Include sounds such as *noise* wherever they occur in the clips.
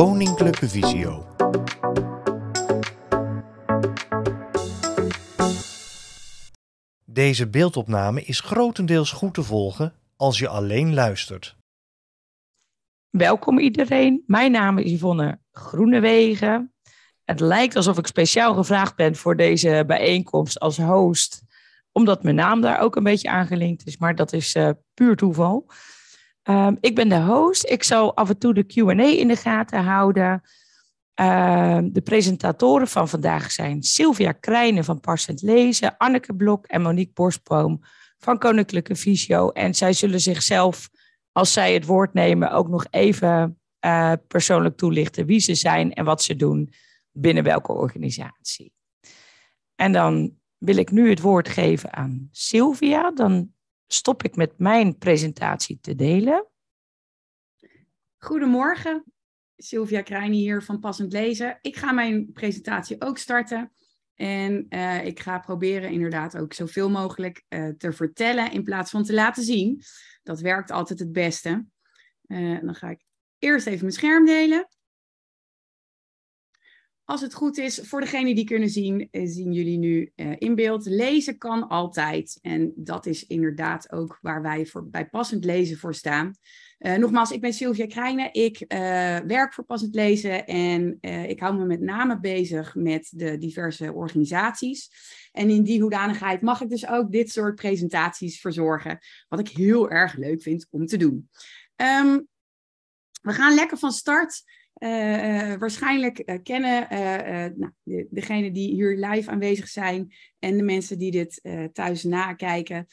Koninklijke Visio. Deze beeldopname is grotendeels goed te volgen als je alleen luistert. Welkom iedereen. Mijn naam is Yvonne Groenewegen. Het lijkt alsof ik speciaal gevraagd ben voor deze bijeenkomst als host, omdat mijn naam daar ook een beetje aangelinkt is, maar dat is uh, puur toeval. Um, ik ben de host. Ik zal af en toe de QA in de gaten houden. Uh, de presentatoren van vandaag zijn Sylvia Krijnen van Parsent Lezen, Anneke Blok en Monique Borstboom van Koninklijke Visio. En zij zullen zichzelf, als zij het woord nemen, ook nog even uh, persoonlijk toelichten wie ze zijn en wat ze doen binnen welke organisatie. En dan wil ik nu het woord geven aan Sylvia. Dan stop ik met mijn presentatie te delen. Goedemorgen, Sylvia Krijni hier van Passend Lezen. Ik ga mijn presentatie ook starten. En uh, ik ga proberen inderdaad ook zoveel mogelijk uh, te vertellen in plaats van te laten zien. Dat werkt altijd het beste. Uh, dan ga ik eerst even mijn scherm delen. Als het goed is, voor degenen die kunnen zien, zien jullie nu uh, in beeld. Lezen kan altijd. En dat is inderdaad ook waar wij voor, bij passend lezen voor staan. Uh, nogmaals, ik ben Sylvia Krijnen. Ik werk voor passend lezen en ik hou me met name bezig met de diverse organisaties. En in die hoedanigheid mag ik dus ook dit soort presentaties verzorgen. Wat ik heel erg leuk vind om te doen. Um, we gaan lekker van start. Uh, uh, waarschijnlijk uh, kennen nou, de, degenen die hier live aanwezig zijn en de mensen die dit thuis nakijken,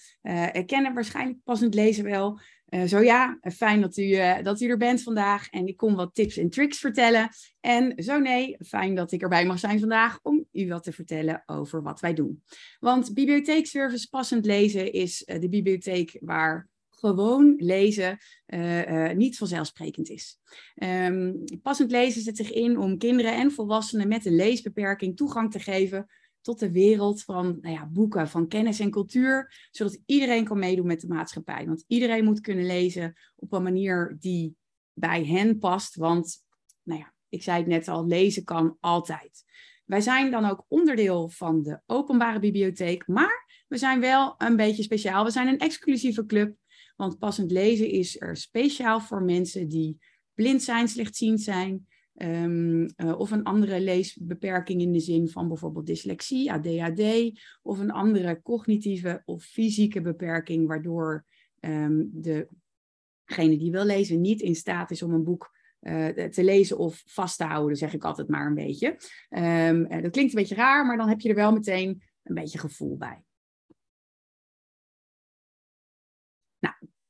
kennen waarschijnlijk passend lezen wel. zo ja, fijn dat u, dat u er bent vandaag en ik kom wat tips en tricks vertellen. En zo nee, fijn dat ik erbij mag zijn vandaag om u wat te vertellen over wat wij doen. Want bibliotheekservice passend lezen is de bibliotheek waar gewoon lezen uh, niet vanzelfsprekend is. Um, passend lezen zet zich in om kinderen en volwassenen met een leesbeperking toegang te geven tot de wereld van nou ja, boeken, van kennis en cultuur, zodat iedereen kan meedoen met de maatschappij. Want iedereen moet kunnen lezen op een manier die bij hen past, want nou ja, ik zei het net al, lezen kan altijd. Wij zijn dan ook onderdeel van de openbare bibliotheek, maar we zijn wel een beetje speciaal. We zijn een exclusieve club want passend lezen is er speciaal voor mensen die blind zijn, slechtziend zijn. Um, uh, of een andere leesbeperking in de zin van bijvoorbeeld dyslexie, ADHD, of een andere cognitieve of fysieke beperking, waardoor um, degene die wil lezen niet in staat is om een boek uh, te lezen of vast te houden, zeg ik altijd maar een beetje. Um, uh, dat klinkt een beetje raar, maar dan heb je er wel meteen een beetje gevoel bij.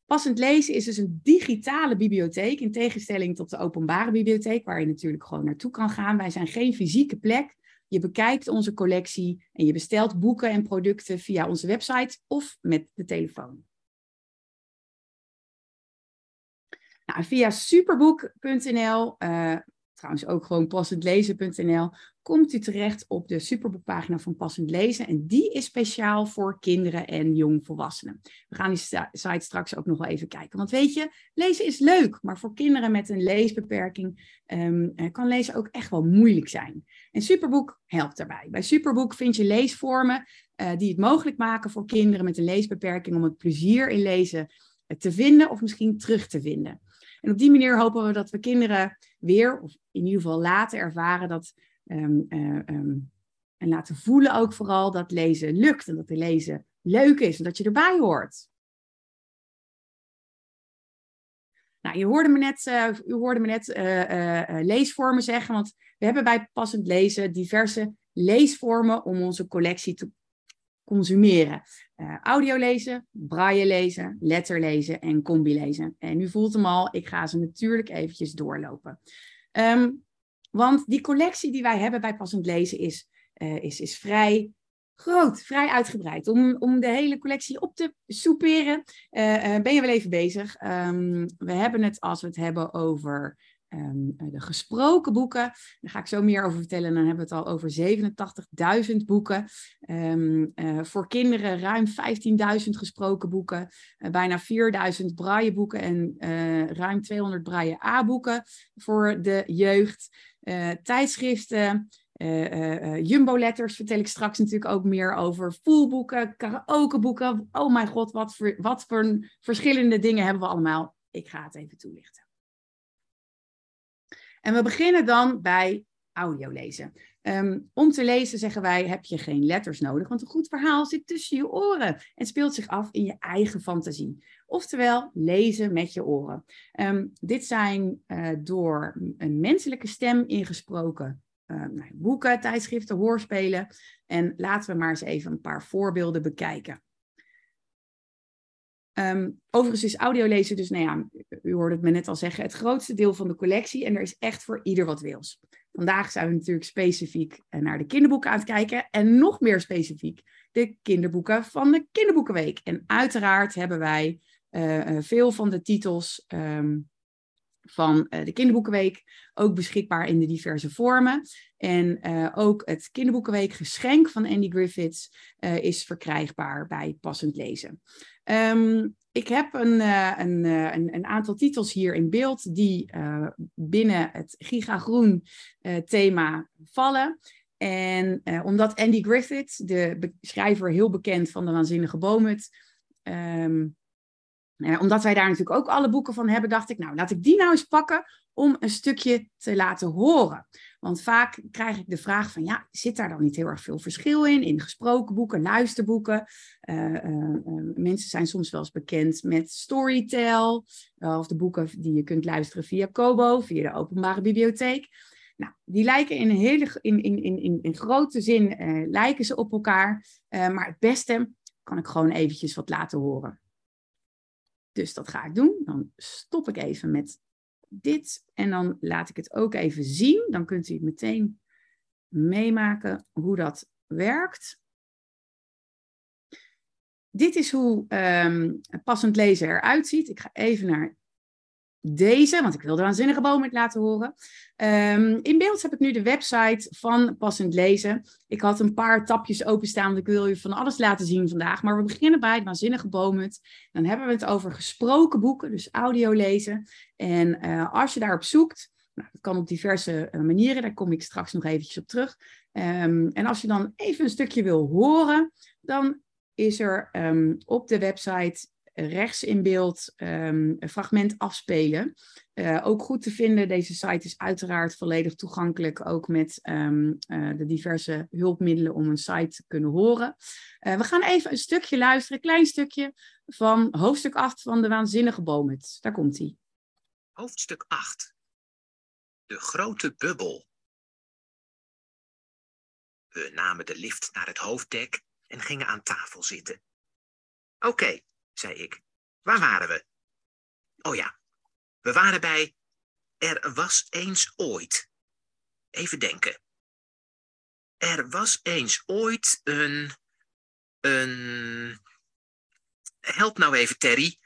Passend lezen is dus een digitale bibliotheek, in tegenstelling tot de openbare bibliotheek, waar je natuurlijk gewoon naartoe kan gaan. Wij zijn geen fysieke plek. Je bekijkt onze collectie en je bestelt boeken en producten via onze website of met de telefoon. Nou, via superboek.nl, trouwens ook gewoon passendlezen.nl, komt u terecht op de superboekpagina van Passend Lezen. En die is speciaal voor kinderen en jongvolwassenen. We gaan die site straks ook nog wel even kijken. Want weet je, lezen is leuk, maar voor kinderen met een leesbeperking um, kan lezen ook echt wel moeilijk zijn. En Superboek helpt daarbij. Bij Superboek vind je leesvormen uh, die het mogelijk maken voor kinderen met een leesbeperking om het plezier in lezen te vinden of misschien terug te vinden. En op die manier hopen we dat we kinderen weer, of in ieder geval laten ervaren dat Um, um, en laten voelen ook vooral dat lezen lukt en dat de lezen leuk is en dat je erbij hoort. Nou, je hoorde me net, u hoorde me net uh, leesvormen zeggen, want we hebben bij passend lezen diverse leesvormen om onze collectie te consumeren. audio lezen, braille lezen, letter lezen en combi lezen. En u voelt hem al, ik ga ze natuurlijk eventjes doorlopen. Um, want die collectie die wij hebben bij Passend Lezen is, uh, is, is vrij groot, vrij uitgebreid. Om, om de hele collectie op te soeperen, uh, uh, ben je wel even bezig. Um, we hebben het, als we het hebben over ehm, de gesproken boeken. Daar ga ik zo meer over vertellen. Dan hebben we het al over 87.000 boeken. Ehm, voor kinderen ruim 15.000 gesproken boeken. bijna 4.000 brailleboeken en ruim 200 braille A-boeken voor de jeugd. tijdschriften, uh, Jumbo-letters vertel ik straks natuurlijk ook meer over. Voelboeken, karaokeboeken. Oh mijn god, wat voor, wat voor verschillende dingen hebben we allemaal. Ik ga het even toelichten. En we beginnen dan bij audio lezen. Ehm, om te lezen zeggen wij, heb je geen letters nodig, want een goed verhaal zit tussen je oren en speelt zich af in je eigen fantasie. Oftewel, lezen met je oren. Ehm, dit zijn door een menselijke stem ingesproken uh, nou, boeken, tijdschriften, hoorspelen. En laten we maar eens even een paar voorbeelden bekijken. Um, overigens is audiolezen dus, nou ja, u hoorde het me net al zeggen, het grootste deel van de collectie. En er is echt voor ieder wat wils. Vandaag zijn we natuurlijk specifiek eh, naar de kinderboeken aan het kijken. En nog meer specifiek de kinderboeken van de Kinderboekenweek. En uiteraard hebben wij uh, veel van de titels um, van de Kinderboekenweek, ook beschikbaar in de diverse vormen. En ook het Kinderboekenweek geschenk van Andy Griffiths is verkrijgbaar bij Passend Lezen. Um, ik heb een, een, een, een, aantal titels hier in beeld die binnen het gigagroen thema vallen. En omdat Andy Griffiths, de schrijver heel bekend van de Waanzinnige Boomhut, um, uh, omdat wij daar natuurlijk ook alle boeken van hebben, dacht ik, nou, laat ik die nou eens pakken om een stukje te laten horen. Want vaak krijg ik de vraag van, ja, zit daar dan niet heel erg veel verschil in? In gesproken boeken, luisterboeken. Uh, uh, mensen zijn soms wel eens bekend met Storytel, of de boeken die je kunt luisteren via Kobo, via de openbare bibliotheek. Nou, die lijken in, hele, in, in, in, in grote zin lijken ze op elkaar, maar het beste kan ik gewoon eventjes wat laten horen. Dus dat ga ik doen. Dan stop ik even met dit en dan laat ik het ook even zien. Dan kunt u het meteen meemaken hoe dat werkt. Dit is hoe um, passend lezen eruit ziet. Ik ga even naar deze, want ik wil de waanzinnige boom met laten horen. Um, in beeld heb ik nu de website van Passend Lezen. Ik had een paar tapjes openstaan, want ik wil je van alles laten zien vandaag. Maar we beginnen bij de waanzinnige boomhut. Dan hebben we het over gesproken boeken, dus audio lezen. En uh, als je daarop zoekt, nou, dat kan op diverse uh, manieren, daar kom ik straks nog eventjes op terug. Um, en als je dan even een stukje wil horen, dan is er um, op de website rechts in beeld um, een fragment afspelen. Uh, ook goed te vinden, deze site is uiteraard volledig toegankelijk, ook met um, uh, de diverse hulpmiddelen om een site te kunnen horen. Uh, we gaan even een stukje luisteren, klein stukje van hoofdstuk 8 van de Waanzinnige Boomhut. Daar komt hij. Hoofdstuk 8. De grote bubbel. We namen de lift naar het hoofddek en gingen aan tafel zitten. Oké, zei ik. Waar waren we? Oh ja, we waren bij Er was eens ooit. Even denken. Er was eens ooit een. Een. Help nou even, Terry.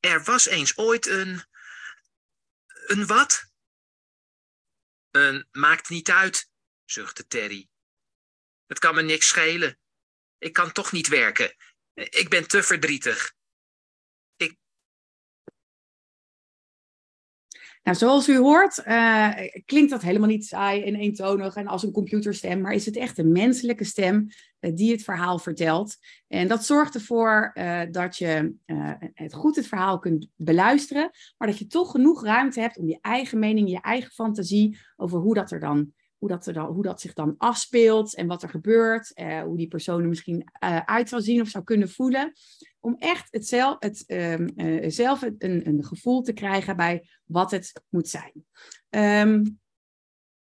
Er was eens ooit een. Een wat? Een maakt niet uit, zuchtte Terry. Het kan me niks schelen. Ik kan toch niet werken. Ik ben te verdrietig. Ik... Nou, zoals u hoort, uh, klinkt dat helemaal niet saai en eentonig en als een computerstem, maar is het echt een menselijke stem uh, die het verhaal vertelt. En dat zorgt ervoor uh, dat je het goed het verhaal kunt beluisteren, maar dat je toch genoeg ruimte hebt om je eigen mening, je eigen fantasie over hoe dat er dan hoe dat, hoe dat zich dan afspeelt en wat er gebeurt, eh, hoe die persoon er misschien uh, uit zou zien of zou kunnen voelen. Om echt het zelf, het, um, uh, zelf een, een, gevoel te krijgen bij wat het moet zijn. Um,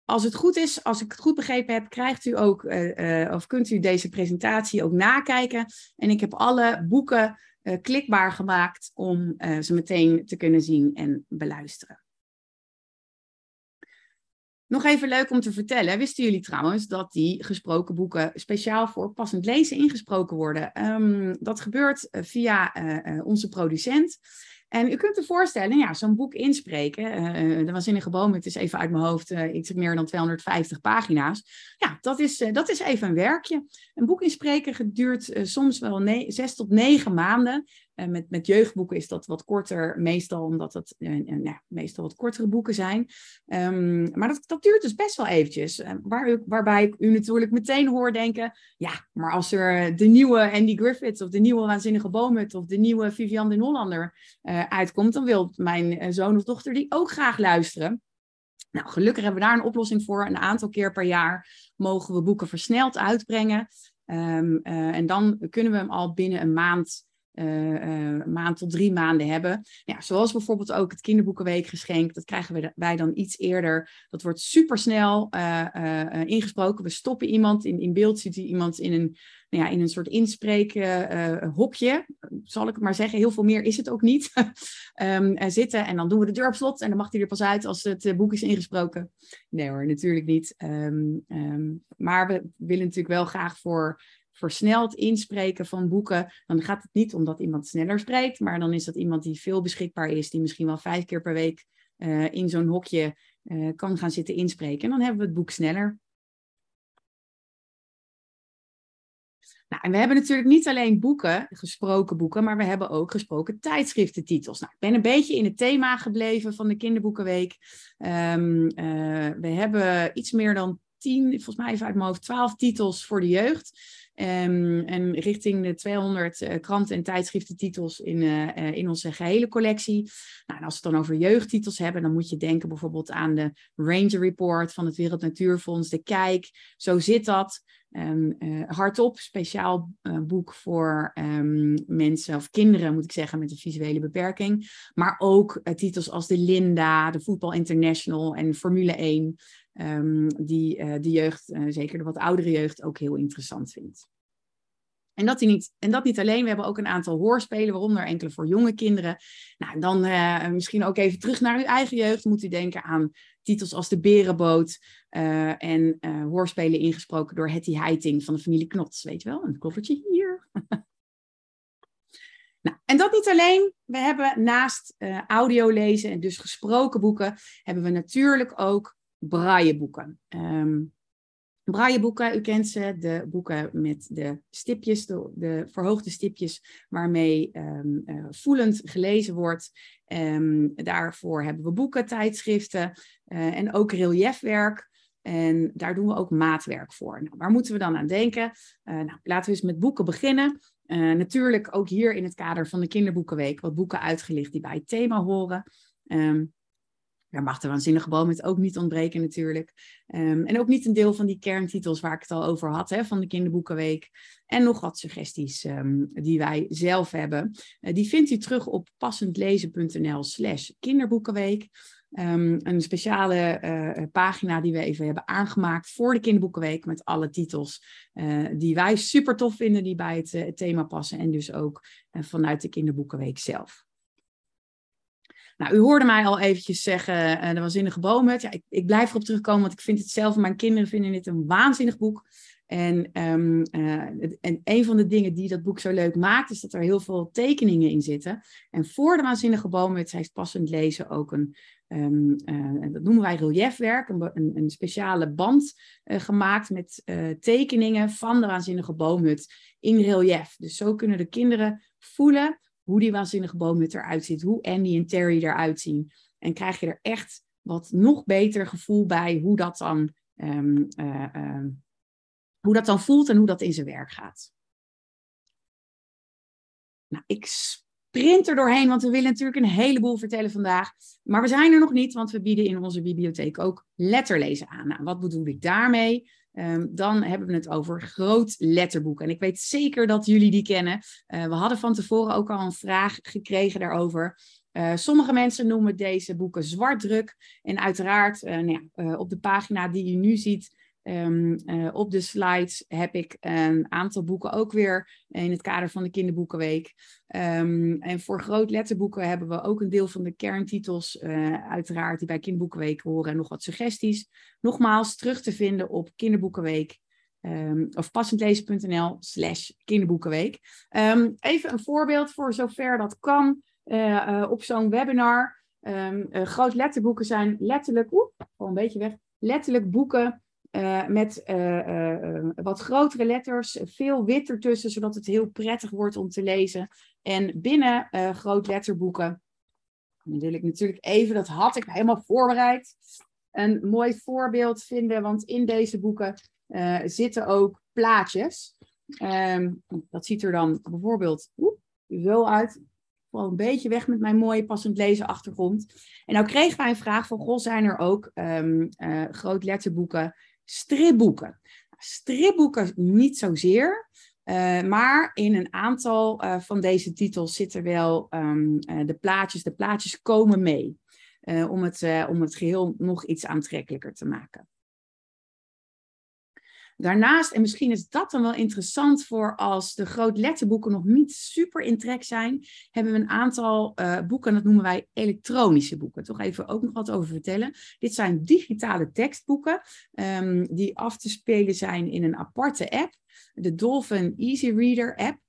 als het goed is, als ik het goed begrepen heb, krijgt u ook, of kunt u deze presentatie ook nakijken. En ik heb alle boeken klikbaar gemaakt om ze meteen te kunnen zien en beluisteren. Nog even leuk om te vertellen. Wisten jullie trouwens dat die gesproken boeken speciaal voor passend lezen ingesproken worden? Um, dat gebeurt uh, via uh, onze producent. En u kunt je voorstellen, ja, zo'n boek inspreken, uh, de Waanzinnige Boom, het is even uit mijn hoofd iets meer dan 250 pagina's. Ja, dat is, dat is even een werkje. Een boek inspreken duurt soms wel zes tot negen maanden. Met, met jeugdboeken is dat wat korter, meestal omdat het uh, meestal wat kortere boeken zijn. Um, maar dat, dat duurt dus best wel eventjes. Uh, waar waarbij ik u natuurlijk meteen hoor denken, ja, maar als er de nieuwe Andy Griffiths of de nieuwe Waanzinnige Boomhut of de nieuwe Vivian de Hollander uitkomt, dan wil mijn zoon of dochter die ook graag luisteren. Nou, gelukkig hebben we daar een oplossing voor. Een aantal keer per jaar mogen we boeken versneld uitbrengen. Um, en dan kunnen we hem al binnen een maand maand tot drie maanden hebben. Ja, zoals bijvoorbeeld ook het kinderboekenweekgeschenk. Dat krijgen wij dan iets eerder. Dat wordt supersnel uh, ingesproken. We stoppen iemand in, in beeld, ziet iemand in een, nou ja, in een soort inspreekhokje. zal ik maar zeggen. Heel veel meer is het ook niet. um, *laughs* zitten en dan doen we de deur op slot. En dan mag hij er pas uit als het boek is ingesproken. Nee hoor, natuurlijk niet. Um, um, maar we willen natuurlijk wel graag voor versneld inspreken van boeken, dan gaat het niet omdat iemand sneller spreekt, maar dan is dat iemand die veel beschikbaar is, die misschien wel vijf keer per week uh, in zo'n hokje uh, kan gaan zitten inspreken. En dan hebben we het boek sneller. Nou, en we hebben natuurlijk niet alleen boeken, gesproken boeken, maar we hebben ook gesproken tijdschriftentitels. Nou, ik ben een beetje in het thema gebleven van de Kinderboekenweek. Um, uh, we hebben iets meer dan tien, volgens mij even uit mijn hoofd, twaalf titels voor de jeugd. Um, en richting de 200 uh, kranten- en tijdschriftentitels in, uh, uh, in onze gehele collectie. Nou, en als we het dan over jeugdtitels hebben, dan moet je denken bijvoorbeeld aan de Ranger Report van het Wereld Natuurfonds, de Kijk. Zo zit dat. Um, hardop, speciaal boek voor um, mensen of kinderen, moet ik zeggen, met een visuele beperking. Maar ook titels als de Linda, de Voetbal International en Formule 1. Um, die uh, de jeugd, uh, zeker de wat oudere jeugd, ook heel interessant vindt. En dat, niet, en dat niet alleen, we hebben ook een aantal hoorspelen, waaronder enkele voor jonge kinderen. Nou, dan uh, misschien ook even terug naar uw eigen jeugd. Moet u denken aan titels als De Berenboot en hoorspelen ingesproken door Hetty Heiting van de familie Knots. Weet je wel, een koffertje hier. *laughs* Nou, en dat niet alleen. We hebben naast audio lezen en dus gesproken boeken, hebben we natuurlijk ook brailleboeken. Um, brailleboeken, u kent ze, de boeken met de stipjes, de, de verhoogde stipjes waarmee um, uh, voelend gelezen wordt. Um, daarvoor hebben we boeken, tijdschriften uh, en ook reliefwerk. En daar doen we ook maatwerk voor. Nou, waar moeten we dan aan denken? Uh, nou, laten we eens met boeken beginnen. Natuurlijk ook hier in het kader van de Kinderboekenweek wat boeken uitgelicht die bij het thema horen. Daar mag de waanzinnige boom het ook niet ontbreken natuurlijk. Um, en ook niet een deel van die kerntitels waar ik het al over had, hè, van de Kinderboekenweek. En nog wat suggesties um, die wij zelf hebben. Uh, die vindt u terug op passendlezen.nl slash kinderboekenweek. Um, een speciale uh, pagina die we even hebben aangemaakt voor de Kinderboekenweek met alle titels uh, die wij super tof vinden, die bij het thema passen en dus ook vanuit de Kinderboekenweek zelf. Nou, u hoorde mij al eventjes zeggen, de waanzinnige boomhut. Ja, ik, ik, blijf erop terugkomen, want ik vind het zelf, mijn kinderen vinden dit een waanzinnig boek. En, um, uh, en een van de dingen die dat boek zo leuk maakt, is dat er heel veel tekeningen in zitten. En voor de waanzinnige boomhut heeft passend lezen ook een, um, uh, dat noemen wij reliefwerk, een, een, een speciale band gemaakt met tekeningen van de waanzinnige boomhut in relief. Dus zo kunnen de kinderen voelen hoe die waanzinnige boomhut eruit ziet, hoe Andy en Terry eruit zien. En krijg je er echt wat nog beter gevoel bij hoe dat dan, um, uh, uh, hoe dat dan voelt en hoe dat in zijn werk gaat. Nou, ik sprint er doorheen, want we willen natuurlijk een heleboel vertellen vandaag. Maar we zijn er nog niet, want we bieden in onze bibliotheek ook letterlezen aan. Nou, wat bedoel ik daarmee? Um, dan hebben we het over groot letterboek. En ik weet zeker dat jullie die kennen. Uh, we hadden van tevoren ook al een vraag gekregen daarover. Uh, sommige mensen noemen deze boeken zwartdruk. En uiteraard, uh, nou ja, op de pagina die je nu ziet, Um, uh, op de slides heb ik een aantal boeken ook weer in het kader van de Kinderboekenweek. Um, en voor groot letterboeken hebben we ook een deel van de kerntitels, uh, uiteraard, die bij Kinderboekenweek horen en nog wat suggesties. Nogmaals, terug te vinden op Kinderboekenweek. Um, of passendlezen.nl slash kinderboekenweek. even een voorbeeld voor zover dat kan. eh, op zo'n webinar. Um, groot letterboeken zijn letterlijk, oeh, gewoon een beetje weg, letterlijk boeken met wat grotere letters, veel wit ertussen, zodat het heel prettig wordt om te lezen. En binnen groot letterboeken, dan wil ik natuurlijk even, dat had ik helemaal voorbereid, een mooi voorbeeld vinden, want in deze boeken zitten ook plaatjes. Ehm, dat ziet er dan bijvoorbeeld zo uit. Wel een beetje weg met mijn mooie passend lezen achtergrond. En nou kregen wij een vraag van, goh, zijn er ook um, uh, groot letterboeken, stripboeken? Nou, stripboeken niet zozeer. Uh, maar in een aantal uh, van deze titels zitten wel um, de plaatjes. De plaatjes komen mee. om, het, om het geheel nog iets aantrekkelijker te maken. Daarnaast, en misschien is dat dan wel interessant voor als de groot letterboeken nog niet super in trek zijn, hebben we een aantal uh, boeken, dat noemen wij elektronische boeken. Toch even ook nog wat over vertellen. Dit zijn digitale tekstboeken um, die af te spelen zijn in een aparte app, de Dolphin Easy Reader app.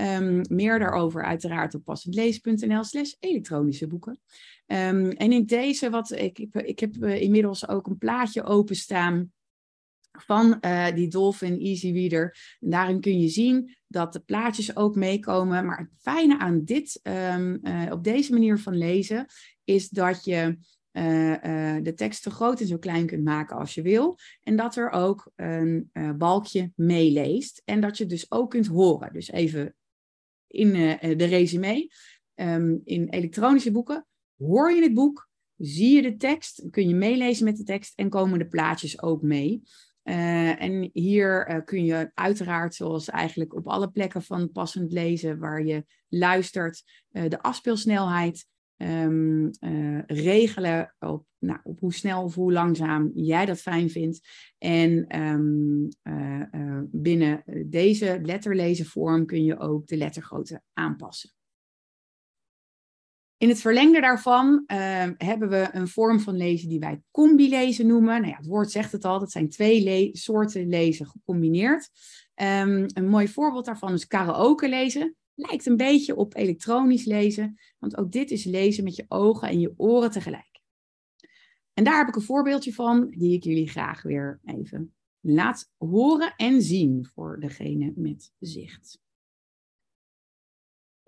Um, meer daarover uiteraard op passendlezen.nl slash elektronische boeken. Um, en in deze, wat ik, ik heb uh, inmiddels ook een plaatje openstaan van uh, die Dolphin Easy Reader. En daarin kun je zien dat de plaatjes ook meekomen. Maar het fijne aan dit, um, uh, op deze manier van lezen, is dat je uh, de tekst zo groot en zo klein kunt maken als je wil. En dat er ook een balkje meeleest. En dat je dus ook kunt horen. Dus even in de resume. Um, in elektronische boeken hoor je het boek, zie je de tekst, kun je meelezen met de tekst en komen de plaatjes ook mee. Uh, en hier uh, kun je uiteraard, zoals eigenlijk op alle plekken van passend lezen, waar je luistert, uh, de afspeelsnelheid um, regelen op, nou, op hoe snel of hoe langzaam jij dat fijn vindt. En um, binnen deze letterlezenvorm kun je ook de lettergrootte aanpassen. In het verlengde daarvan uh, hebben we een vorm van lezen die wij combi-lezen noemen. Nou ja, het woord zegt het al, dat zijn twee soorten lezen gecombineerd. Um, een mooi voorbeeld daarvan is karaoke lezen. Lijkt een beetje op elektronisch lezen, want ook dit is lezen met je ogen en je oren tegelijk. En daar heb ik een voorbeeldje van, die ik jullie graag weer even laat horen en zien voor degene met zicht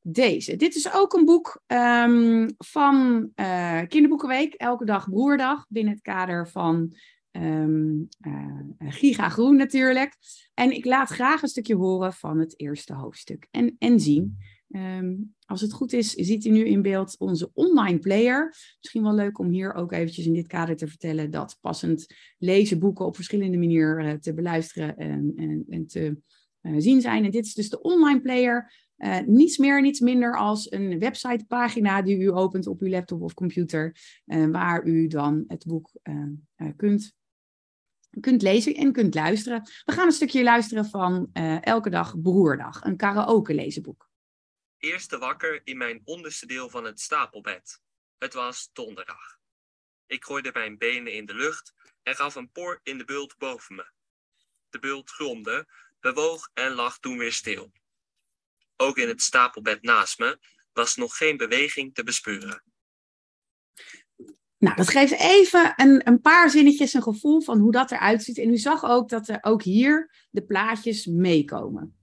deze. Dit is ook een boek um, van uh, Kinderboekenweek, elke dag broerdag, binnen het kader van um, uh, Giga Groen natuurlijk. En ik laat graag een stukje horen van het eerste hoofdstuk en, en zien. Um, als het goed is, ziet u nu in beeld onze online player. Misschien wel leuk om hier ook eventjes in dit kader te vertellen dat passend lezen boeken op verschillende manieren uh, te beluisteren en, en, en te zien zijn. En dit is dus de online player uh, niets meer, niets minder als een websitepagina die u opent op uw laptop of computer, uh, waar u dan het boek uh, kunt, kunt lezen en kunt luisteren. We gaan een stukje luisteren van Elke Dag Broerdag, een karaoke lezenboek. Eerste wakker in mijn onderste deel van het stapelbed. Het was donderdag. Ik gooide mijn benen in de lucht en gaf een por in de bult boven me. De bult gromde, bewoog en lag toen weer stil. Ook in het stapelbed naast me was nog geen beweging te bespeuren. Nou, dat geeft even een, een paar zinnetjes een gevoel van hoe dat eruit ziet. En u zag ook dat er ook hier de plaatjes meekomen.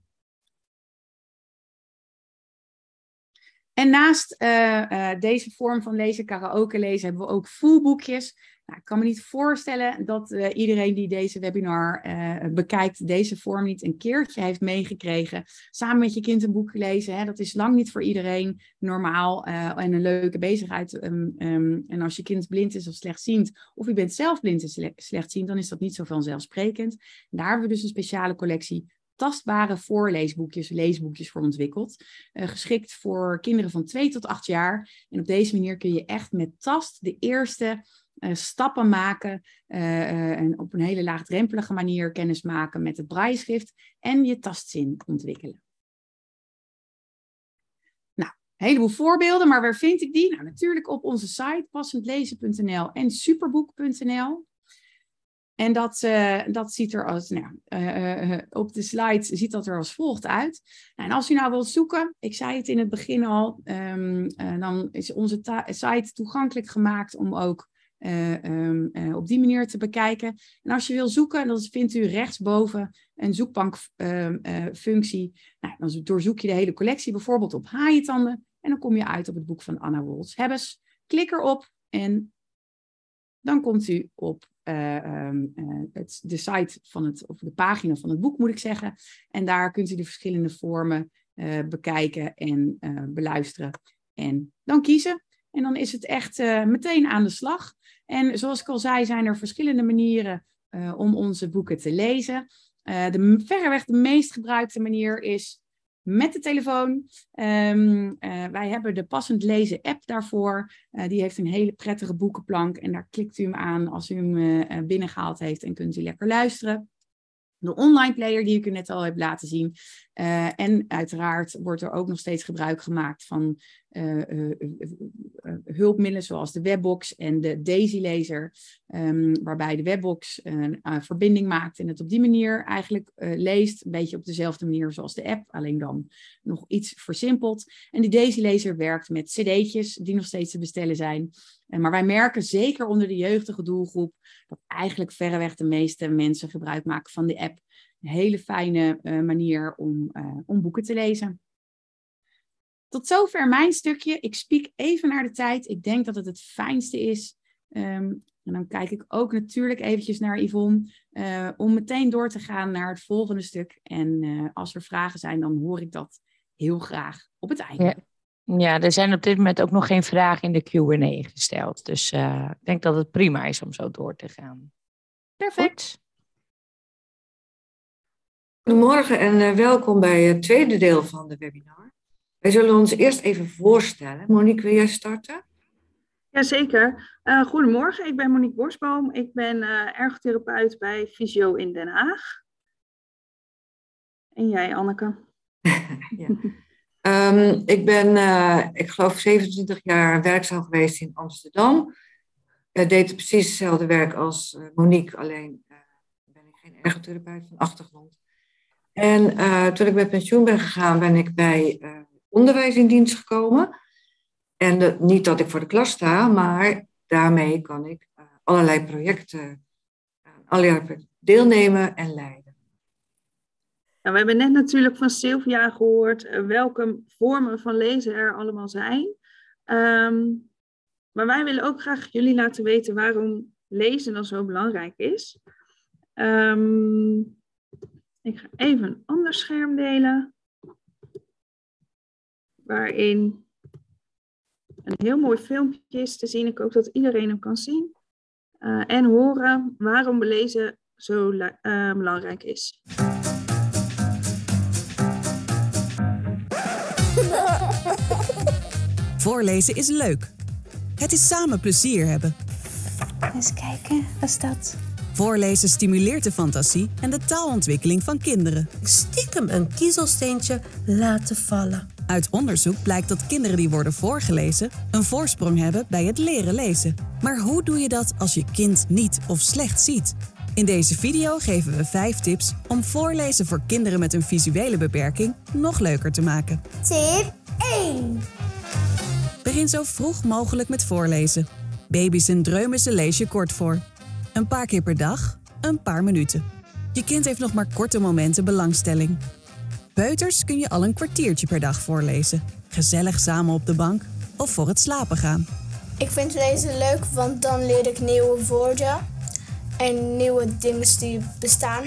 En naast uh, uh, deze vorm van lezen, karaoke lezen, hebben we ook voelboekjes. Nou, ik kan me niet voorstellen dat uh, iedereen die deze webinar uh, bekijkt, deze vorm niet een keertje heeft meegekregen. Samen met je kind een boek lezen, hè, dat is lang niet voor iedereen normaal uh, en een leuke bezigheid. Um, um, en als je kind blind is of slechtziend, of je bent zelf blind en sle slechtziend, dan is dat niet zo vanzelfsprekend. En daar hebben we dus een speciale collectie tastbare voorleesboekjes, leesboekjes voor ontwikkeld. Geschikt voor kinderen van 2 tot 8 jaar. En op deze manier kun je echt met tast de eerste stappen maken uh, en op een hele laagdrempelige manier kennis maken met het braaischrift en je tastzin ontwikkelen. Nou, een heleboel voorbeelden, maar waar vind ik die? Nou, natuurlijk op onze site passendlezen.nl en superboek.nl. En dat, dat ziet er als, nou, op de slide ziet dat er als volgt uit. Nou, en als u nou wilt zoeken, ik zei het in het begin al, um, dan is onze site toegankelijk gemaakt om ook um, op die manier te bekijken. En als je wil zoeken, dan vindt u rechtsboven een zoekbankfunctie. nou, dan doorzoek je de hele collectie, bijvoorbeeld op haaientanden. En dan kom je uit op het boek van Anna Wolfs Hebbes. Klik erop en dan komt u op uh, uh, het, de site van het, of de pagina van het boek moet ik zeggen. En daar kunt u de verschillende vormen uh, bekijken en beluisteren. En dan kiezen. En dan is het echt meteen aan de slag. En zoals ik al zei, zijn er verschillende manieren om onze boeken te lezen. de verreweg de meest gebruikte manier is met de telefoon. Uh, wij hebben de Passend Lezen app daarvoor. Die heeft een hele prettige boekenplank. En daar klikt u hem aan als u hem binnengehaald heeft en kunt u lekker luisteren de online player die ik u net al heb laten zien. En uiteraard wordt er ook nog steeds gebruik gemaakt van hulpmiddelen zoals de Webbox en de Daisy Laser, um, waarbij de Webbox een verbinding maakt en het op die manier eigenlijk leest, een beetje op dezelfde manier zoals de app, alleen dan nog iets versimpeld. En die Daisy Laser werkt met cd'tjes die nog steeds te bestellen zijn. Maar wij merken zeker onder de jeugdige doelgroep dat eigenlijk verreweg de meeste mensen gebruik maken van de app. Een hele fijne manier om, om boeken te lezen. Tot zover mijn stukje. Ik spiek even naar de tijd. Ik denk dat het het fijnste is. Um, en dan kijk ik ook natuurlijk eventjes naar Yvonne. Uh, om meteen door te gaan naar het volgende stuk. En als er vragen zijn, dan hoor ik dat heel graag op het einde. Ja. Ja, er zijn op dit moment ook nog geen vragen in de Q&A gesteld. Dus uh, ik denk dat het prima is om zo door te gaan. Perfect. Goedemorgen en uh, welkom bij het tweede deel van de webinar. Wij zullen ons eerst even voorstellen. Monique, wil jij starten? Jazeker. Uh, goedemorgen, ik ben Monique Borsboom. Ik ben ergotherapeut bij Visio in Den Haag. En jij, Anneke? *laughs* ja. Um, ik ben, uh, ik geloof, 27 jaar werkzaam geweest in Amsterdam. Uh, deed precies hetzelfde werk als Monique, alleen ben ik geen ergotherapeut van achtergrond. En toen ik met pensioen ben gegaan, ben ik bij onderwijs in dienst gekomen. En niet dat ik voor de klas sta, maar daarmee kan ik allerlei projecten, allerlei projecten deelnemen en leiden. Nou, we hebben net natuurlijk van Sylvia gehoord uh, welke vormen van lezen er allemaal zijn. Um, maar wij willen ook graag jullie laten weten waarom lezen dan zo belangrijk is. Um, ik ga even een ander scherm delen. Waarin een heel mooi filmpje is te zien. Ik hoop dat iedereen hem kan zien. Uh, en horen waarom lezen zo uh, belangrijk is. *laughs* Voorlezen is leuk. Het is samen plezier hebben. Eens kijken, wat is dat? Voorlezen stimuleert de fantasie en de taalontwikkeling van kinderen. Stiekem een kiezelsteentje laten vallen. Uit onderzoek blijkt dat kinderen die worden voorgelezen een voorsprong hebben bij het leren lezen. Maar hoe doe je dat als je kind niet of slecht ziet? In deze video geven we 5 tips om voorlezen voor kinderen met een visuele beperking nog leuker te maken. Tip 1. Begin zo vroeg mogelijk met voorlezen. Baby's en dreumissen lees je kort voor. Een paar keer per dag, een paar minuten. Je kind heeft nog maar korte momenten belangstelling. Peuters kun je al een kwartiertje per dag voorlezen. Gezellig samen op de bank of voor het slapen gaan. Ik vind lezen leuk, want dan leer ik nieuwe woorden en nieuwe dingen die bestaan.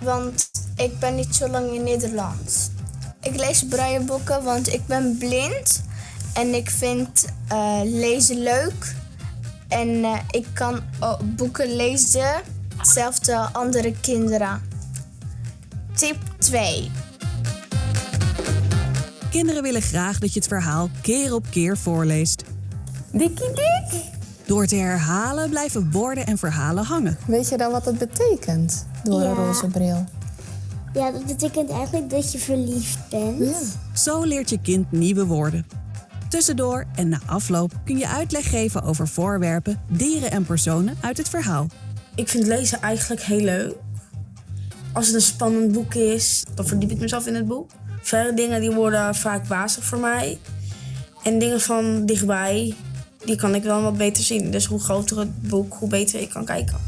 Want ik ben niet zo lang in Nederland. Ik lees brailleboeken, want ik ben blind en ik vind uh, lezen leuk. En uh, ik kan boeken lezen, hetzelfde andere kinderen. Tip 2. Kinderen willen graag dat je het verhaal keer op keer voorleest. Dikkie dik. Door te herhalen blijven woorden en verhalen hangen. Weet je dan wat het betekent door ja. een roze bril? Ja, dat betekent eigenlijk dat je verliefd bent. Ja. Zo leert je kind nieuwe woorden. Tussendoor en na afloop kun je uitleg geven over voorwerpen, dieren en personen uit het verhaal. Ik vind lezen eigenlijk heel leuk. Als het een spannend boek is, dan verdiep ik mezelf in het boek. Verre dingen die worden vaak wazig voor mij. En dingen van dichtbij, die kan ik wel wat beter zien. Dus hoe groter het boek, hoe beter ik kan kijken.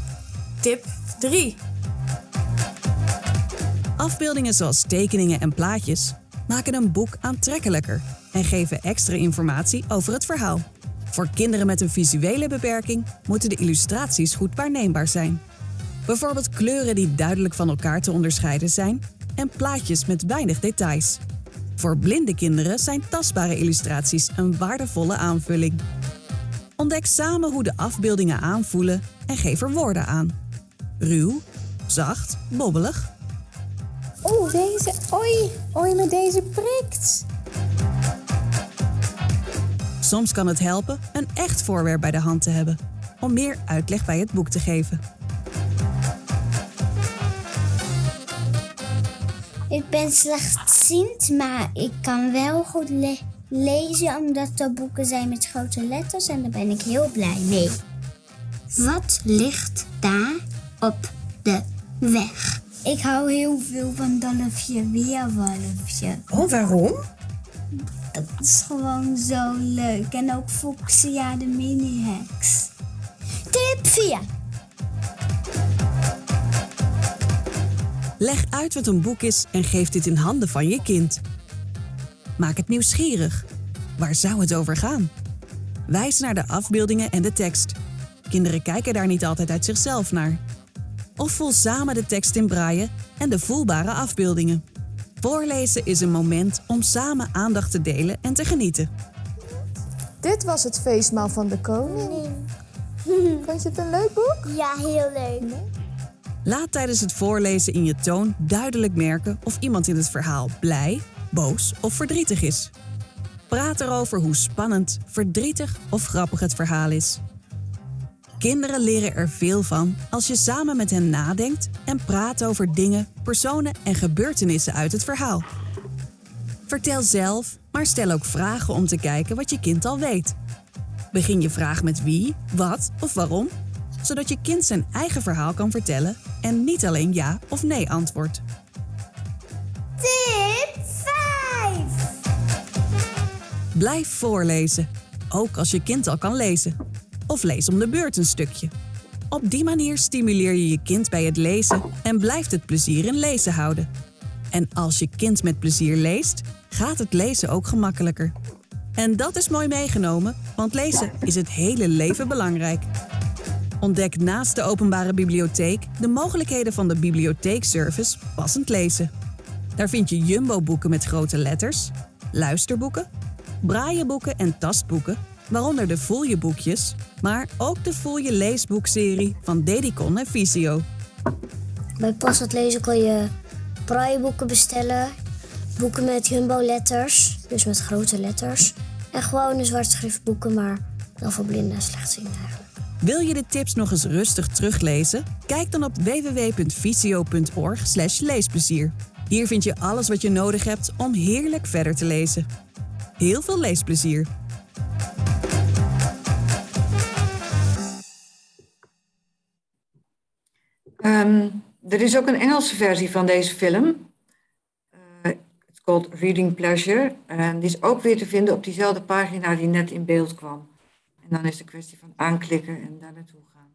Tip 3. Afbeeldingen zoals tekeningen en plaatjes maken een boek aantrekkelijker en geven extra informatie over het verhaal. Voor kinderen met een visuele beperking moeten de illustraties goed waarneembaar zijn. Bijvoorbeeld kleuren die duidelijk van elkaar te onderscheiden zijn en plaatjes met weinig details. Voor blinde kinderen zijn tastbare illustraties een waardevolle aanvulling. Ontdek samen hoe de afbeeldingen aanvoelen en geef er woorden aan. Ruw, zacht, bobbelig. Oeh, deze. Oei, oei, met deze prikt. Soms kan het helpen een echt voorwerp bij de hand te hebben om meer uitleg bij het boek te geven. Ik ben slechtziend, maar ik kan wel goed le- lezen omdat er boeken zijn met grote letters en daar ben ik heel blij mee. Wat ligt daar op de weg? Ik hou heel veel van Dolfje Weerwolfje. Oh, waarom? Dat is gewoon zo leuk. En ook Foxia de mini-heks. Tip 4. Leg uit wat een boek is en geef dit in handen van je kind. Maak het nieuwsgierig. Waar zou het over gaan? Wijs naar de afbeeldingen en de tekst. Kinderen kijken daar niet altijd uit zichzelf naar. Of voel samen de tekst in braille en de voelbare afbeeldingen. Voorlezen is een moment om samen aandacht te delen en te genieten. Dit was het feestmaal van de koning. Vond je het een leuk boek? Ja, heel leuk. Laat tijdens het voorlezen in je toon duidelijk merken of iemand in het verhaal blij, boos of verdrietig is. Praat erover hoe spannend, verdrietig of grappig het verhaal is. Kinderen leren er veel van als je samen met hen nadenkt en praat over dingen, personen en gebeurtenissen uit het verhaal. Vertel zelf, maar stel ook vragen om te kijken wat je kind al weet. Begin je vraag met wie, wat of waarom, zodat je kind zijn eigen verhaal kan vertellen en niet alleen ja of nee antwoordt. Tip 5. Blijf voorlezen, ook als je kind al kan lezen. Of lees om de beurt een stukje. Op die manier stimuleer je je kind bij het lezen en blijft het plezier in lezen houden. En als je kind met plezier leest, gaat het lezen ook gemakkelijker. En dat is mooi meegenomen, want lezen is het hele leven belangrijk. Ontdek naast de openbare bibliotheek de mogelijkheden van de bibliotheekservice Passend Lezen. Daar vind je jumbo-boeken met grote letters, luisterboeken, braaieboeken en tastboeken, waaronder de Voel je boekjes, maar ook de Voel je leesboekserie van Dedicon en Visio. Bij Passend Lezen kan je brailleboeken bestellen. Boeken met jumbo-letters, dus met grote letters. En gewone zwartschriftboeken, maar dan voor blinden en slechtzienden. Wil je de tips nog eens rustig teruglezen? Kijk dan op www.visio.org leesplezier. Hier vind je alles wat je nodig hebt om heerlijk verder te lezen. Heel veel leesplezier! Ehm, er is ook een Engelse versie van deze film. Uh, it's called Reading Pleasure. En die is ook weer te vinden op diezelfde pagina die net in beeld kwam. En dan is de kwestie van aanklikken en daar naartoe gaan.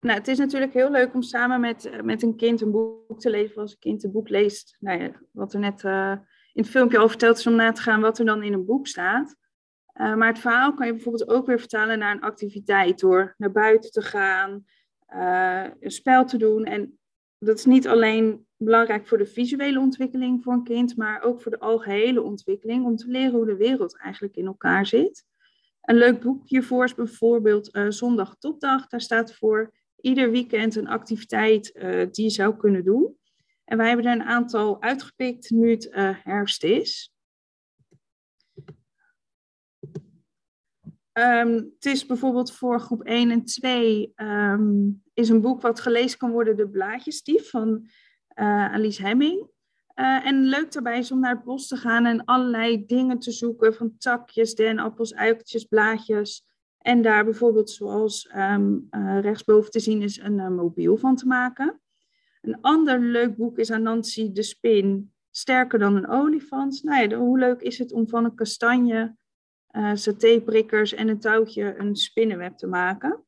Nou, het is natuurlijk heel leuk om samen met, eh, met een kind een boek te lezen. Als een kind een boek leest, nou ja, wat er net uh, in het filmpje al verteld is om na te gaan wat er dan in een boek staat. Uh, maar het verhaal kan je bijvoorbeeld ook weer vertalen naar een activiteit door naar buiten te gaan, een spel te doen. En dat is niet alleen belangrijk voor de visuele ontwikkeling voor een kind, maar ook voor de algehele ontwikkeling, om te leren hoe de wereld eigenlijk in elkaar zit. Een leuk boek hiervoor is bijvoorbeeld uh, Zondag Topdag. Daar staat voor ieder weekend een activiteit uh, die je zou kunnen doen. En wij hebben er een aantal uitgepikt nu het uh, herfst is. Um, het is bijvoorbeeld voor groep 1 en 2 um, is een boek wat gelezen kan worden, De Blaadjesdief van Alice Hemming. Uh, en leuk daarbij is om naar het bos te gaan en allerlei dingen te zoeken, van takjes, denappels, uikertjes, blaadjes. En daar bijvoorbeeld, zoals um, uh, rechtsboven te zien is, een uh, mobiel van te maken. Een ander leuk boek is aan Nancy de Spin, Sterker dan een olifant. Nou ja, hoe leuk is het om van een kastanje, satéprikkers en een touwtje een spinnenweb te maken.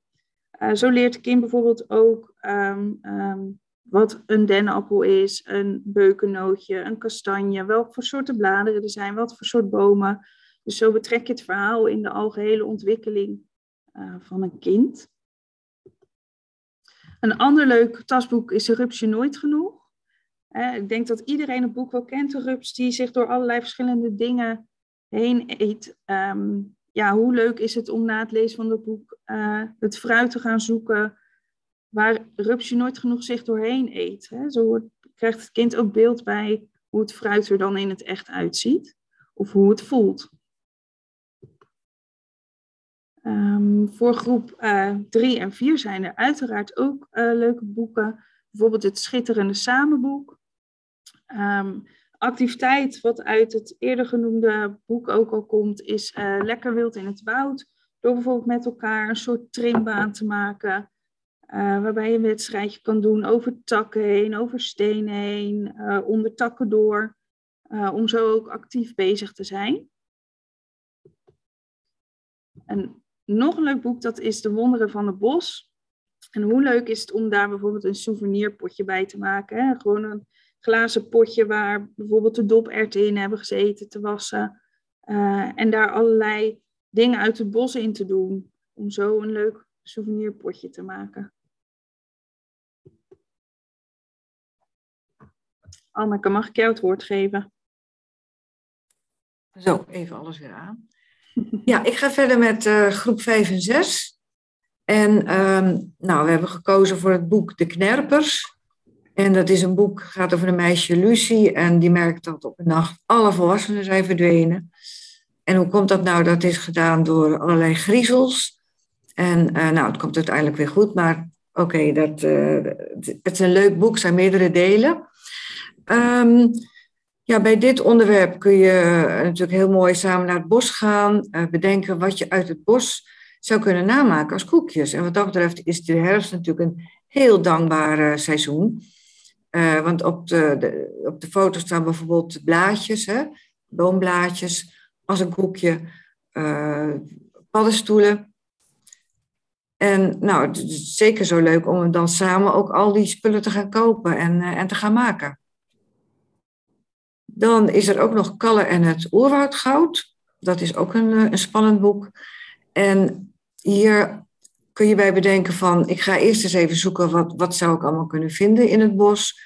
zo leert kind bijvoorbeeld ook um, um, wat een dennenappel is, een beukennootje, een kastanje, welke voor soorten bladeren er zijn, wat voor soort bomen. Dus zo betrek je het verhaal in de algehele ontwikkeling uh, van een kind. Een ander leuk tasboek is de Rupsje Nooit Genoeg. Uh, ik denk dat iedereen het boek wel kent, de rups die zich door allerlei verschillende dingen heen eet. Um, ja, hoe leuk is het om na het lezen van het boek uh, het fruit te gaan zoeken waar rupsje nooit genoeg zich doorheen eet. Hè? Zo krijgt het kind ook beeld bij hoe het fruit er dan in het echt uitziet. Of hoe het voelt. Um, voor groep 3 uh, en 4 zijn er uiteraard ook uh, leuke boeken. Bijvoorbeeld het Schitterende Samenboek. Um, activiteit wat uit het eerder genoemde boek ook al komt, is uh, Lekker wild in het woud. Door bijvoorbeeld met elkaar een soort trimbaan te maken. Uh, waarbij je een wedstrijdje kan doen over takken heen, over stenen heen, uh, onder takken door. Uh, om zo ook actief bezig te zijn. En nog een leuk boek, dat is De Wonderen van het Bos. En hoe leuk is het om daar bijvoorbeeld een souvenirpotje bij te maken. Hè? Gewoon een glazen potje waar bijvoorbeeld de doperwten in hebben gezeten te wassen. en daar allerlei dingen uit het bos in te doen. Om zo een leuk souvenirpotje te maken. Anneke, mag ik jou het woord geven? Zo, even alles weer aan. Ja, ik ga verder met uh, groep 5 en 6. En um, nou, we hebben gekozen voor het boek De Knerpers. En dat is een boek, gaat over een meisje Lucie. En die merkt dat op een nacht alle volwassenen zijn verdwenen. En hoe komt dat nou? Dat is gedaan door allerlei griezels. En uh, nou, het komt uiteindelijk weer goed. Maar oké, dat uh, het is een leuk boek, zijn meerdere delen. Um, ja, bij dit onderwerp kun je natuurlijk heel mooi samen naar het bos gaan, uh, bedenken wat je uit het bos zou kunnen namaken als koekjes. En wat dat betreft is de herfst natuurlijk een heel dankbaar uh, seizoen. Want op de, de, op de foto staan bijvoorbeeld blaadjes, hè, boomblaadjes, als een koekje, paddenstoelen. En nou, het is zeker zo leuk om dan samen ook al die spullen te gaan kopen en, en te gaan maken. Dan is er ook nog Kalle en het oerwoudgoud. Dat is ook een, een spannend boek. En hier kun je bij bedenken van, ik ga eerst eens even zoeken wat, wat zou ik allemaal kunnen vinden in het bos.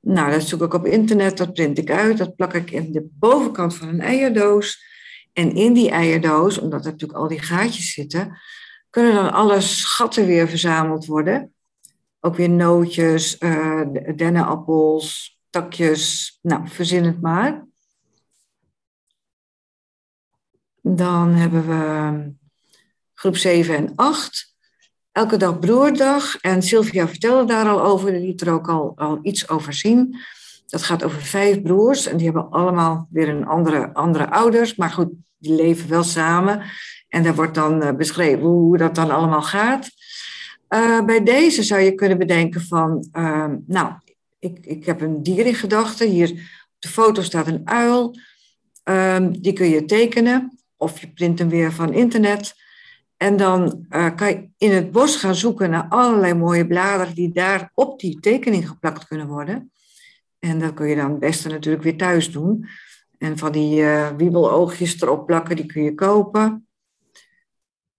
Nou, dat zoek ik op internet, dat print ik uit, dat plak ik in de bovenkant van een eierdoos. En in die eierdoos, omdat er natuurlijk al die gaatjes zitten, kunnen dan alle schatten weer verzameld worden. Ook weer nootjes, uh, dennenappels, takjes, nou, verzin het maar. Dan hebben we groep 7 en 8. Elke dag broerdag. En Sylvia vertelde daar al over, die liet er ook al, al iets over zien. Dat gaat over vijf broers en die hebben allemaal weer een andere, andere ouders. Maar goed, die leven wel samen. En daar wordt dan eh, beschreven hoe dat dan allemaal gaat. Uh, bij deze zou je kunnen bedenken van, uh, nou, ik, ik heb een dier in gedachten. Hier op de foto staat een uil. Um, die kun je tekenen of je print hem weer van internet. En dan uh, kan je in het bos gaan zoeken naar allerlei mooie bladeren die daar op die tekening geplakt kunnen worden. En dat kun je dan het beste natuurlijk weer thuis doen. En van die uh, wiebeloogjes erop plakken, die kun je kopen.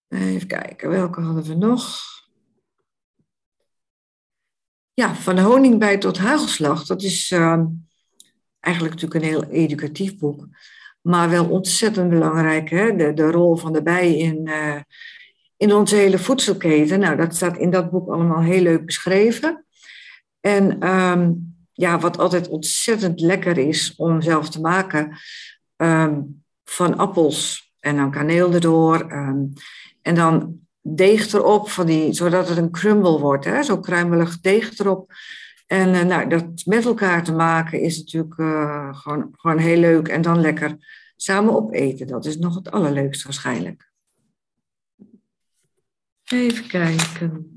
Even kijken, welke hadden we nog? Ja, van honingbij tot hagelslag, dat is uh, eigenlijk natuurlijk een heel educatief boek. Maar wel ontzettend belangrijk, hè? De, de rol van de bij in, uh, in onze hele voedselketen. Nou, dat staat in dat boek allemaal heel leuk beschreven. En um, ja, wat altijd ontzettend lekker is om zelf te maken, um, van appels en dan kaneel erdoor. En dan deeg erop, van die, zodat het een crumble wordt. Hè? Zo kruimelig deeg erop. En uh, nou, dat met elkaar te maken is natuurlijk uh, gewoon, gewoon heel leuk. En dan lekker samen opeten. Dat is nog het allerleukste waarschijnlijk. Even kijken.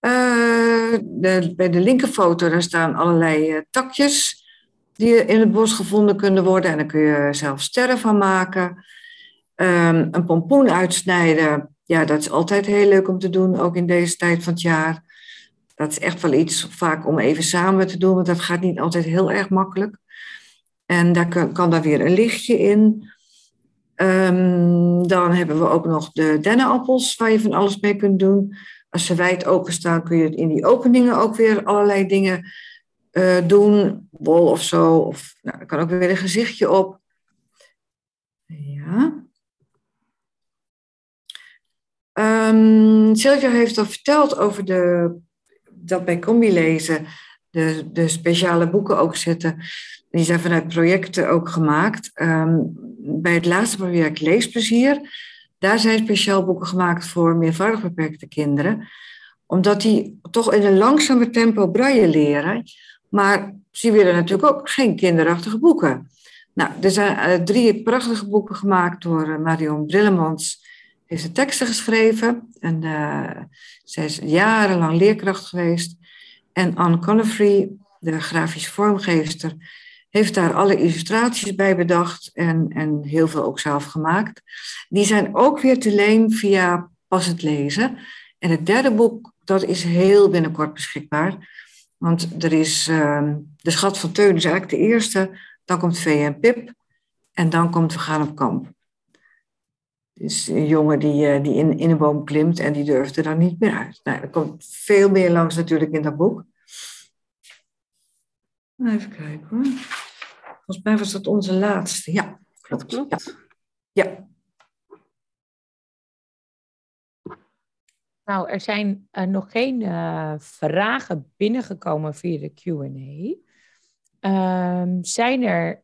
Uh, de, bij de linkerfoto daar staan allerlei takjes die in het bos gevonden kunnen worden. En daar kun je zelf sterren van maken. Um, een pompoen uitsnijden. Ja, dat is altijd heel leuk om te doen, ook in deze tijd van het jaar. Dat is echt wel iets vaak om even samen te doen, want dat gaat niet altijd heel erg makkelijk. En daar kan, kan daar weer een lichtje in. Um, dan hebben we ook nog de dennenappels, waar je van alles mee kunt doen. Als ze wijd openstaan, kun je in die openingen ook weer allerlei dingen uh, doen. Bol of zo. Of, nou, er kan ook weer een gezichtje op. Ja. Um, Sylvia heeft al verteld over de, dat bij combi lezen de, de speciale boeken ook zitten. Die zijn vanuit projecten ook gemaakt. Um, bij het laatste project Leesplezier, daar zijn speciaal boeken gemaakt voor meervoudig beperkte kinderen. Omdat die toch in een langzamer tempo braille leren. Maar ze willen natuurlijk ook geen kinderachtige boeken. Nou, er zijn uh, drie prachtige boeken gemaakt door uh, Marion Brillemans. Heeft de teksten geschreven. En uh, zij is jarenlang leerkracht geweest. En Anne Conifrey, de grafische vormgeefster, heeft daar alle illustraties bij bedacht en, en heel veel ook zelf gemaakt. Die zijn ook weer te leen via Passend Lezen. En het derde boek, dat is heel binnenkort beschikbaar. Want er is uh, De Schat van Teun, is eigenlijk de eerste. Dan komt V en Pip. En dan komt We gaan op kamp. Is een jongen die, uh, die in, in een boom klimt en die durfde dan niet meer uit. Nou, er komt veel meer langs natuurlijk in dat boek. Even kijken hoor. Volgens mij was dat onze laatste. Ja, klopt. Dat klopt. Ja. ja. Nou, er zijn uh, nog geen uh, vragen binnengekomen via de QA. Um, zijn er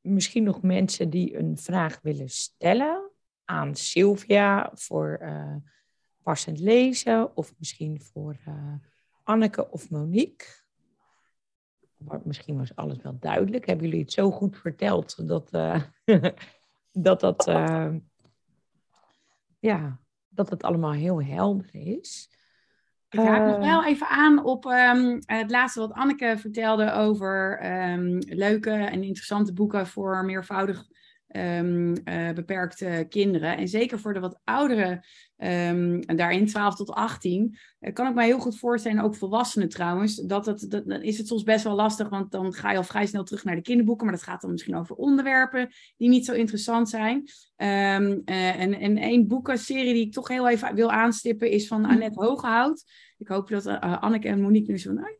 misschien nog mensen die een vraag willen stellen aan Sylvia voor uh, passend lezen of misschien voor Anneke of Monique? Misschien was alles wel duidelijk. Hebben jullie het zo goed verteld dat *laughs* dat, dat ja, dat het allemaal heel helder is. Ik haak nog wel even aan op um, het laatste wat Anneke vertelde over um, leuke en interessante boeken voor meervoudig um, uh, beperkte kinderen. En zeker voor de wat oudere, um, daarin 12 tot 18, uh, kan ik me heel goed voorstellen, ook volwassenen trouwens, dat het, dat, dan is het soms best wel lastig, want dan ga je al vrij snel terug naar de kinderboeken, maar dat gaat dan misschien over onderwerpen die niet zo interessant zijn. Um, uh, en, en één boekenserie die ik toch heel even wil aanstippen is van Annette Hogehout. Ik hoop dat Anneke en Monique nu zo... Nou,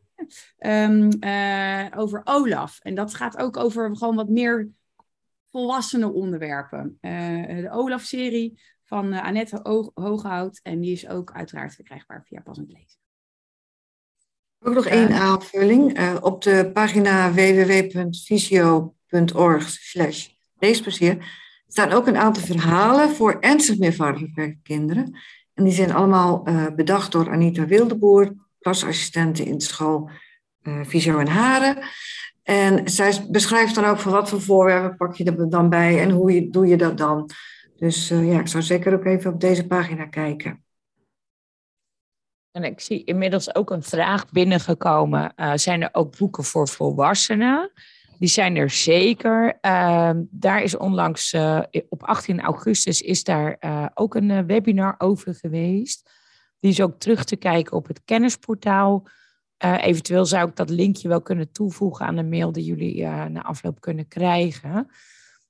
Um, uh, over Olaf. En dat gaat ook over gewoon wat meer volwassene onderwerpen. Uh, de Olaf-serie van uh, Annette Ho Hooghout. En die is ook uiteraard verkrijgbaar via Passend Lezen. Ook nog één aanvulling. Uh, op de pagina www.visio.org slash leesplezier staan ook een aantal verhalen voor ernstig meervoudig beperkte kinderen. En die zijn allemaal bedacht door Anita Wildeboer, klasassistente in de school Visio en Haren. En zij beschrijft dan ook van wat voor voorwerpen pak je er dan bij en hoe je, doe je dat dan. Dus uh, ja, ik zou zeker ook even op deze pagina kijken. En ik zie inmiddels ook een vraag binnengekomen. Uh, zijn er ook boeken voor volwassenen? Die zijn er zeker. Uh, daar is onlangs, uh, op 18 augustus, is daar ook een webinar over geweest. Die is ook terug te kijken op het kennisportaal. Uh, eventueel zou ik dat linkje wel kunnen toevoegen aan de mail die jullie uh, na afloop kunnen krijgen.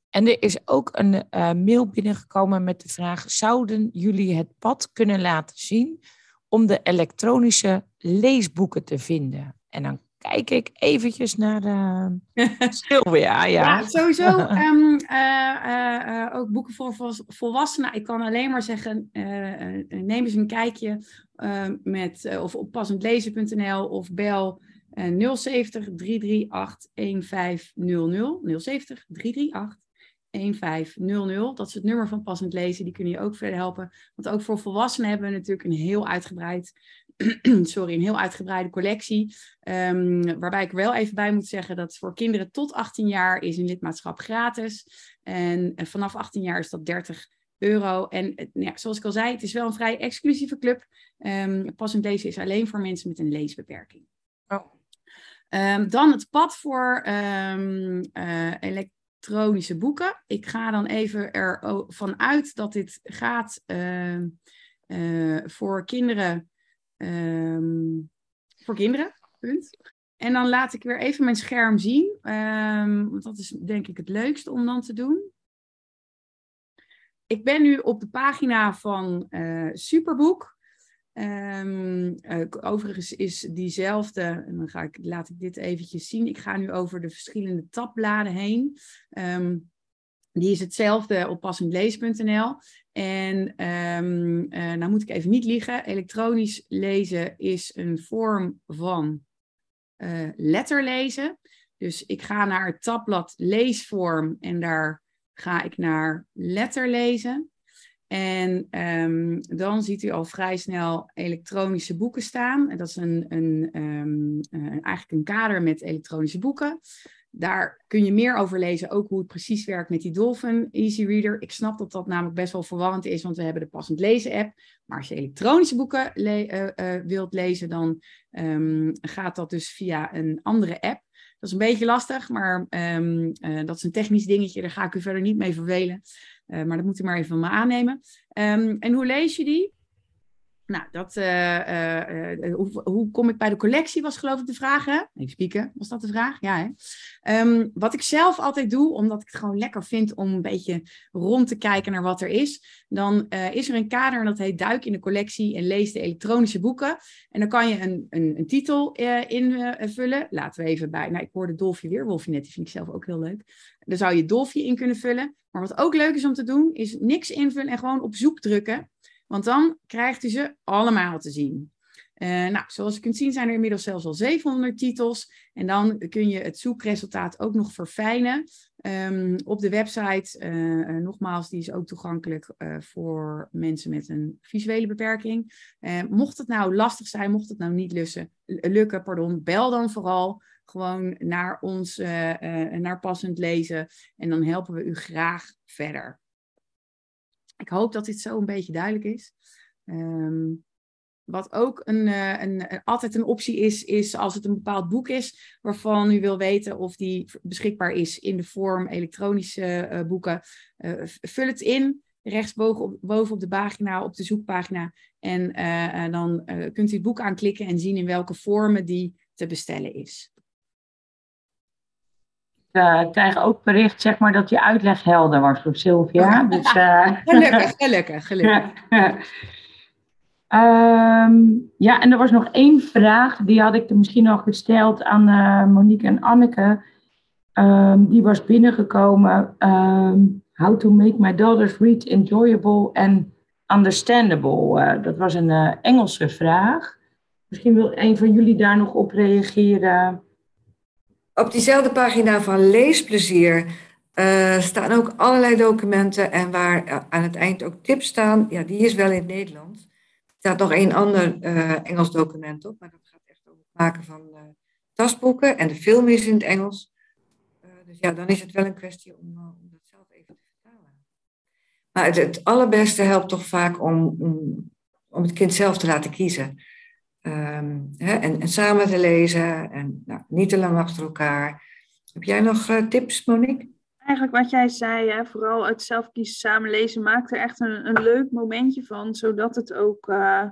En er is ook een uh, mail binnengekomen met de vraag: zouden jullie het pad kunnen laten zien om de elektronische leesboeken te vinden? En dan kijk ik eventjes naar *laughs* Sylvia. Ja, ja sowieso. um, *laughs* ook boeken voor volwassenen. Ik kan alleen maar zeggen, neem eens een kijkje met, of op passendlezen.nl of bel 070 338 1500. 070 338 1500. Dat is het nummer van Passend Lezen. Die kunnen je ook verder helpen. Want ook voor volwassenen hebben we natuurlijk een heel uitgebreid *clears throat* sorry, een heel uitgebreide collectie. Um, waarbij ik wel even bij moet zeggen dat voor kinderen tot 18 jaar is een lidmaatschap gratis. En, en vanaf 18 jaar is dat 30 euro. En nou ja, zoals ik al zei, het is wel een vrij exclusieve club. Um, passend lezen is alleen voor mensen met een leesbeperking. Oh. Um, dan het pad voor um, uh, elektronische boeken. Ik ga dan even ervan uit dat dit gaat uh, uh, voor kinderen. voor kinderen, punt. En dan laat ik weer even mijn scherm zien. want dat is denk ik het leukste om dan te doen. Ik ben nu op de pagina van Superboek. Um, uh, overigens is diezelfde, dan ga ik, laat ik dit eventjes zien. Ik ga nu over de verschillende tabbladen heen. Um, die is hetzelfde op passendlees.nl. En um, nou moet ik even niet liegen. Elektronisch lezen is een vorm van letterlezen. Dus ik ga naar het tabblad leesvorm en daar ga ik naar letterlezen. En um, dan ziet u al vrij snel elektronische boeken staan. En dat is een, een, um, uh, eigenlijk een kader met elektronische boeken. Daar kun je meer over lezen, ook hoe het precies werkt met die Dolphin Easy Reader. Ik snap dat dat namelijk best wel verwarrend is, want we hebben de passend lezen app. Maar als je elektronische boeken le uh, uh, wilt lezen, dan um, gaat dat dus via een andere app. Dat is een beetje lastig, maar um, uh, dat is een technisch dingetje. Daar ga ik u verder niet mee vervelen. Uh, maar dat moet u maar even van me aannemen. Um, en hoe lees je die? Nou, dat, uh, uh, hoe, hoe, kom ik bij de collectie, was geloof ik de vraag. Hè? Even spieken, was dat de vraag? Ja, hè? Um, wat ik zelf altijd doe, omdat ik het gewoon lekker vind om een beetje rond te kijken naar wat er is, dan is er een kader en dat heet Duik in de collectie en lees de elektronische boeken. En dan kan je een, een, een titel invullen. Laten we even bij, nou ik hoorde Dolfje Weerwolfje net, die vind ik zelf ook heel leuk. Daar zou je Dolfje in kunnen vullen. Maar wat ook leuk is om te doen, is niks invullen en gewoon op zoek drukken. Want dan krijgt u ze allemaal te zien. Uh, nou, zoals u kunt zien zijn er inmiddels zelfs al 700 titels. En dan kun je het zoekresultaat ook nog verfijnen. Um, op de website, uh, nogmaals, die is ook toegankelijk voor mensen met een visuele beperking. mocht het nou lastig zijn, mocht het nou niet lussen, lukken, pardon, bel dan vooral gewoon naar ons, naar passend lezen. En dan helpen we u graag verder. Ik hoop dat dit zo een beetje duidelijk is. Um, wat ook uh, een, een, altijd een optie is, is als het een bepaald boek is waarvan u wil weten of die beschikbaar is in de vorm elektronische uh, boeken. Uh, vul het in, rechtsboven op, boven op de pagina, op de zoekpagina. En dan kunt u het boek aanklikken en zien in welke vormen die te bestellen is uh, krijgen ook bericht zeg maar, dat je uitleg helder was voor Sylvia. Dus, *laughs* uh... gelukkig, gelukkig, gelukkig. *laughs* um, ja, en er was nog één vraag, die had ik misschien nog gesteld aan uh, Monique en Anneke. Um, die was binnengekomen. Um, how to make my daughters read enjoyable and understandable. dat was een Engelse vraag. Misschien wil een van jullie daar nog op reageren. Op diezelfde pagina van Leesplezier uh, staan ook allerlei documenten en waar uh, aan het eind ook tips staan. Ja, die is wel in het Nederlands. Er staat nog één ander uh, Engels document op, maar dat gaat echt over het maken van tasboeken. En de film is in het Engels. dus ja, dan is het wel een kwestie om, om dat zelf even te vertalen. Maar het, allerbeste helpt toch vaak om, om het kind zelf te laten kiezen. Um, hè, en, en, samen te lezen en nou, niet te lang achter elkaar. Heb jij nog uh, tips, Monique? Eigenlijk wat jij zei, hè, vooral het zelf kiezen, samen lezen, maak er echt een, een leuk momentje van, zodat het ook uh,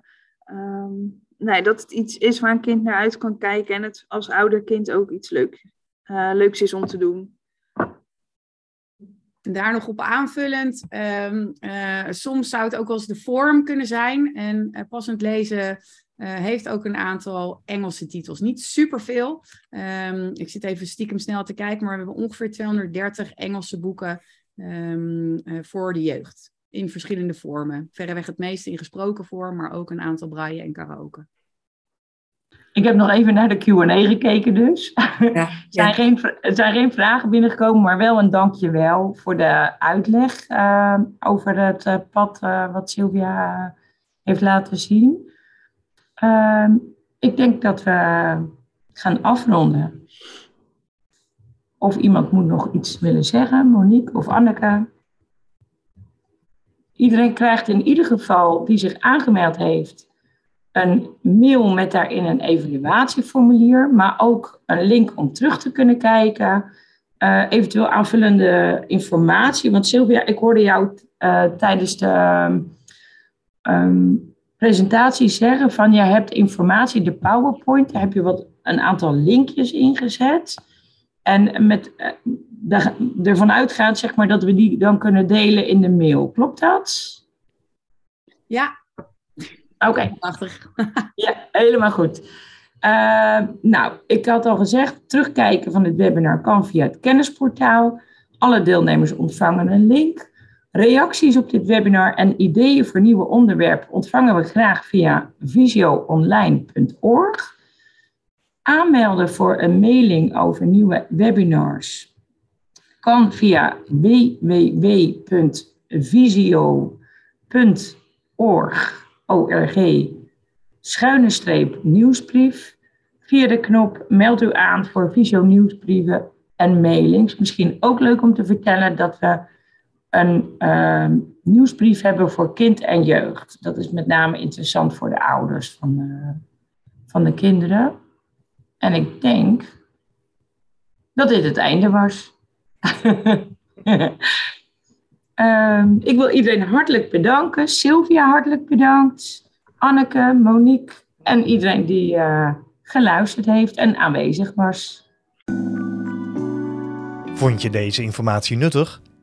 um, nee, dat het iets is waar een kind naar uit kan kijken en het als ouder kind ook iets leuk, uh, leuks is om te doen. En daar nog op aanvullend, um, soms zou het ook wel eens de vorm kunnen zijn. En passend lezen uh, heeft ook een aantal Engelse titels. Niet superveel. Um, ik zit even stiekem snel te kijken, maar we hebben ongeveer 230 Engelse boeken um, uh, voor de jeugd. In verschillende vormen. Verreweg het meeste in gesproken vorm, maar ook een aantal braille en karaoke. Ik heb nog even naar de Q&A gekeken dus. *laughs* Ja, er, zijn geen, er zijn geen vragen binnengekomen, maar wel een dankjewel voor de uitleg uh, over het uh, pad wat Sylvia heeft laten zien. Uh, ik denk dat we gaan afronden. Of iemand moet nog iets willen zeggen, Monique of Anneke. iedereen krijgt in ieder geval die zich aangemeld heeft een mail met daarin een evaluatieformulier, maar ook een link om terug te kunnen kijken. Uh, eventueel aanvullende informatie. Want Sylvia, ik hoorde jou uh, tijdens de um, presentatie zeggen van je hebt informatie, de PowerPoint, daar heb je wat, een aantal linkjes ingezet. En met, uh, de, ervan uitgaat zeg maar, dat we die dan kunnen delen in de mail. Klopt dat? Ja. Oké. *laughs* ja, helemaal goed. Uh, nou, ik had al gezegd, terugkijken van het webinar kan via het kennisportaal. Alle deelnemers ontvangen een link. Reacties op dit webinar en ideeën voor nieuwe onderwerpen ontvangen we graag via visioonline.org. Aanmelden voor een mailing over nieuwe webinars kan via www.visio.org schuine streep nieuwsbrief. Via de knop meld u aan voor Visio nieuwsbrieven en mailings. Misschien ook leuk om te vertellen dat we een uh, nieuwsbrief hebben voor kind en jeugd. Dat is met name interessant voor de ouders van, uh, van de kinderen. En ik denk dat dit het einde was. um, *laughs* ik wil iedereen hartelijk bedanken. Sylvia hartelijk bedankt. Anneke, Monique en iedereen die uh, geluisterd heeft en aanwezig was. Vond je deze informatie nuttig?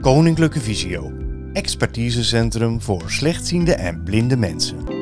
Koninklijke Visio, expertisecentrum voor slechtziende en blinde mensen.